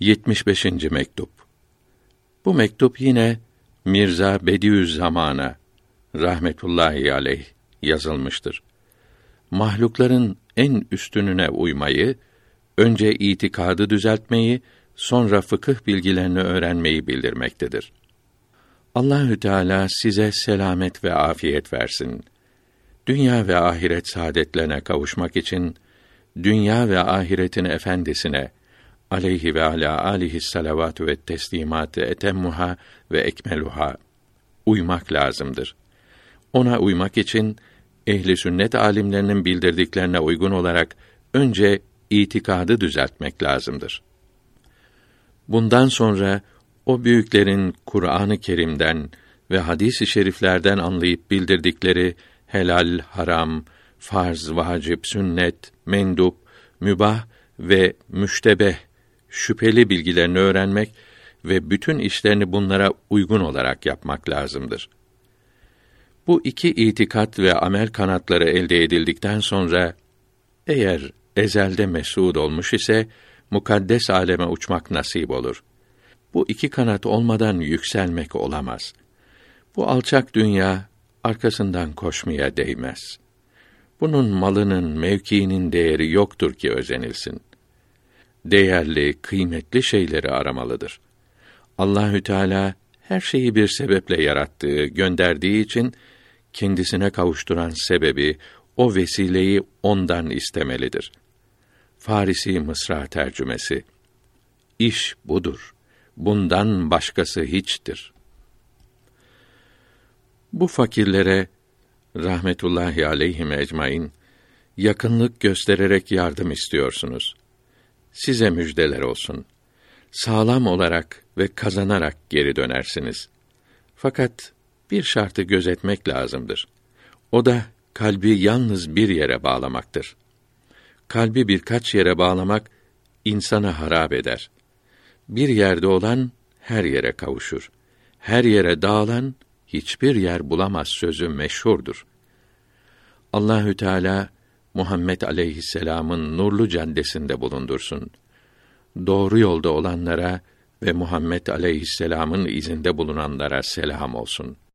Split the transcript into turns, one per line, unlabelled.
75. mektup. Bu mektup yine Mirza Bediüzzaman'a rahmetullahi aleyh yazılmıştır. Mahlukların en üstününe uymayı, önce itikadı düzeltmeyi, sonra fıkıh bilgilerini öğrenmeyi bildirmektedir. Allahü Teala size selamet ve afiyet versin. Dünya ve ahiret saadetlerine kavuşmak için dünya ve ahiretin efendisine aleyhi ve ala alihi salavatü ve teslimatı etemmuha ve ekmeluha uymak lazımdır. Ona uymak için ehli sünnet alimlerinin bildirdiklerine uygun olarak önce itikadı düzeltmek lazımdır. Bundan sonra o büyüklerin Kur'an-ı Kerim'den ve hadis-i şeriflerden anlayıp bildirdikleri helal, haram, farz, vacip, sünnet, mendup, mübah ve müştebeh şüpheli bilgilerini öğrenmek ve bütün işlerini bunlara uygun olarak yapmak lazımdır. Bu iki itikat ve amel kanatları elde edildikten sonra eğer ezelde mesud olmuş ise mukaddes aleme uçmak nasip olur. Bu iki kanat olmadan yükselmek olamaz. Bu alçak dünya arkasından koşmaya değmez. Bunun malının, mevkiinin değeri yoktur ki özenilsin. Değerli, kıymetli şeyleri aramalıdır. Allahü Teala her şeyi bir sebeple yarattığı, gönderdiği için kendisine kavuşturan sebebi, o vesileyi ondan istemelidir. Farisi Mısra tercümesi. İş budur. Bundan başkası hiçtir. Bu fakirlere rahmetullahi aleyhim ecmaîn yakınlık göstererek yardım istiyorsunuz. Size müjdeler olsun. Sağlam olarak ve kazanarak geri dönersiniz. Fakat bir şartı gözetmek lazımdır. O da kalbi yalnız bir yere bağlamaktır. Kalbi birkaç yere bağlamak insanı harap eder. Bir yerde olan her yere kavuşur. Her yere dağılan hiçbir yer bulamaz sözü meşhurdur. Allahü Teala Muhammed aleyhisselam'ın nurlu caddesinde bulundursun. Doğru yolda olanlara ve Muhammed aleyhisselam'ın izinde bulunanlara selam olsun.''